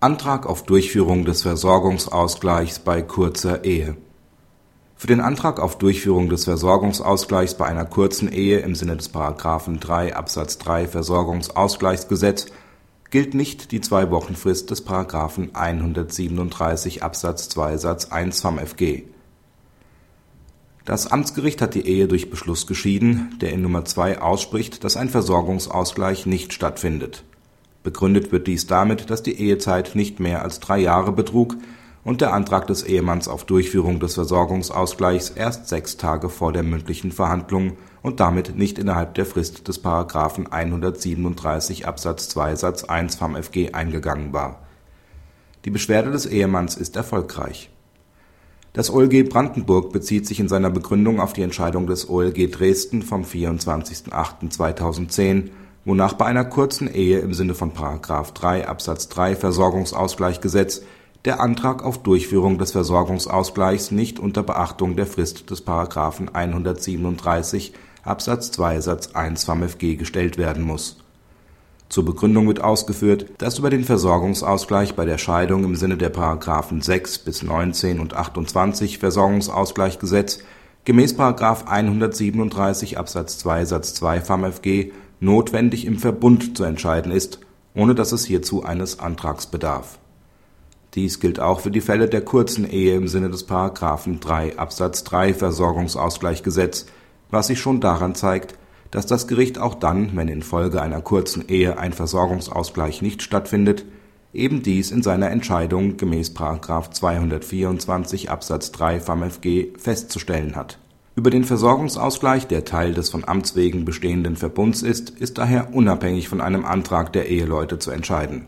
Antrag auf Durchführung des Versorgungsausgleichs bei kurzer Ehe Für den Antrag auf Durchführung des Versorgungsausgleichs bei einer kurzen Ehe im Sinne des § 3 Absatz 3 Versorgungsausgleichsgesetz gilt nicht die Zwei-Wochen-Frist des § 137 Absatz 2 Satz 1 VmFG. Das Amtsgericht hat die Ehe durch Beschluss geschieden, der in Nr. 2 ausspricht, dass ein Versorgungsausgleich nicht stattfindet Begründet wird dies damit, dass die Ehezeit nicht mehr als drei Jahre betrug und der Antrag des Ehemanns auf Durchführung des Versorgungsausgleichs erst sechs Tage vor der mündlichen Verhandlung und damit nicht innerhalb der Frist des § 137 Absatz 2 Satz 1 VmFG eingegangen war. Die Beschwerde des Ehemanns ist erfolgreich. Das OLG Brandenburg bezieht sich in seiner Begründung auf die Entscheidung des OLG Dresden vom 24.08.2010 wonach bei einer kurzen Ehe im Sinne von § 3 Absatz 3 Versorgungsausgleichgesetz der Antrag auf Durchführung des Versorgungsausgleichs nicht unter Beachtung der Frist des § 137 Absatz 2 Satz 1 VmFG gestellt werden muss. Zur Begründung wird ausgeführt, dass über den Versorgungsausgleich bei der Scheidung im Sinne der § 6 bis 19 und 28 Versorgungsausgleichgesetz gemäß § 137 Absatz 2 Satz 2 VmFG notwendig im Verbund zu entscheiden ist, ohne dass es hierzu eines Antrags bedarf. Dies gilt auch für die Fälle der kurzen Ehe im Sinne des § 3 Absatz 3 Versorgungsausgleichgesetz, was sich schon daran zeigt, dass das Gericht auch dann, wenn infolge einer kurzen Ehe ein Versorgungsausgleich nicht stattfindet, eben dies in seiner Entscheidung gemäß § 224 Absatz 3 VmFG festzustellen hat über den Versorgungsausgleich, der Teil des von Amts wegen bestehenden Verbunds ist, ist daher unabhängig von einem Antrag der Eheleute zu entscheiden.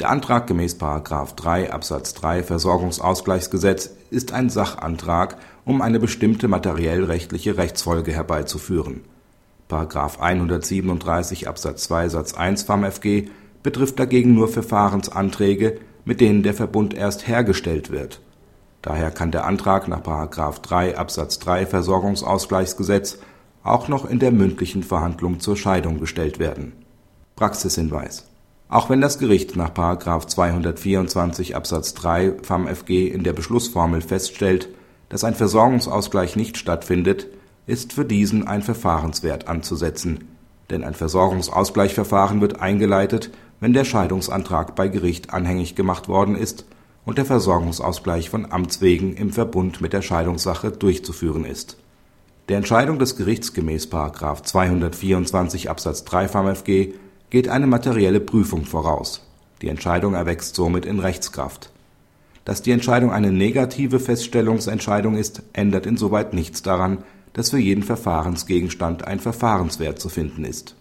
Der Antrag gemäß § 3 Absatz 3 Versorgungsausgleichsgesetz ist ein Sachantrag, um eine bestimmte materiell-rechtliche Rechtsfolge herbeizuführen. § 137 Absatz 2 Satz 1 VmFG betrifft dagegen nur Verfahrensanträge, mit denen der Verbund erst hergestellt wird Daher kann der Antrag nach § 3 Absatz 3 Versorgungsausgleichsgesetz auch noch in der mündlichen Verhandlung zur Scheidung gestellt werden. Praxishinweis Auch wenn das Gericht nach § 224 Absatz 3 VmFG in der Beschlussformel feststellt, dass ein Versorgungsausgleich nicht stattfindet, ist für diesen ein Verfahrenswert anzusetzen, denn ein Versorgungsausgleichverfahren wird eingeleitet, wenn der Scheidungsantrag bei Gericht anhängig gemacht worden ist und der Versorgungsausgleich von Amts wegen im Verbund mit der Scheidungssache durchzuführen ist. Der Entscheidung des Gerichts gemäß § 224 Absatz 3 VmFG geht eine materielle Prüfung voraus. Die Entscheidung erwächst somit in Rechtskraft. Dass die Entscheidung eine negative Feststellungsentscheidung ist, ändert insoweit nichts daran, dass für jeden Verfahrensgegenstand ein Verfahrenswert zu finden ist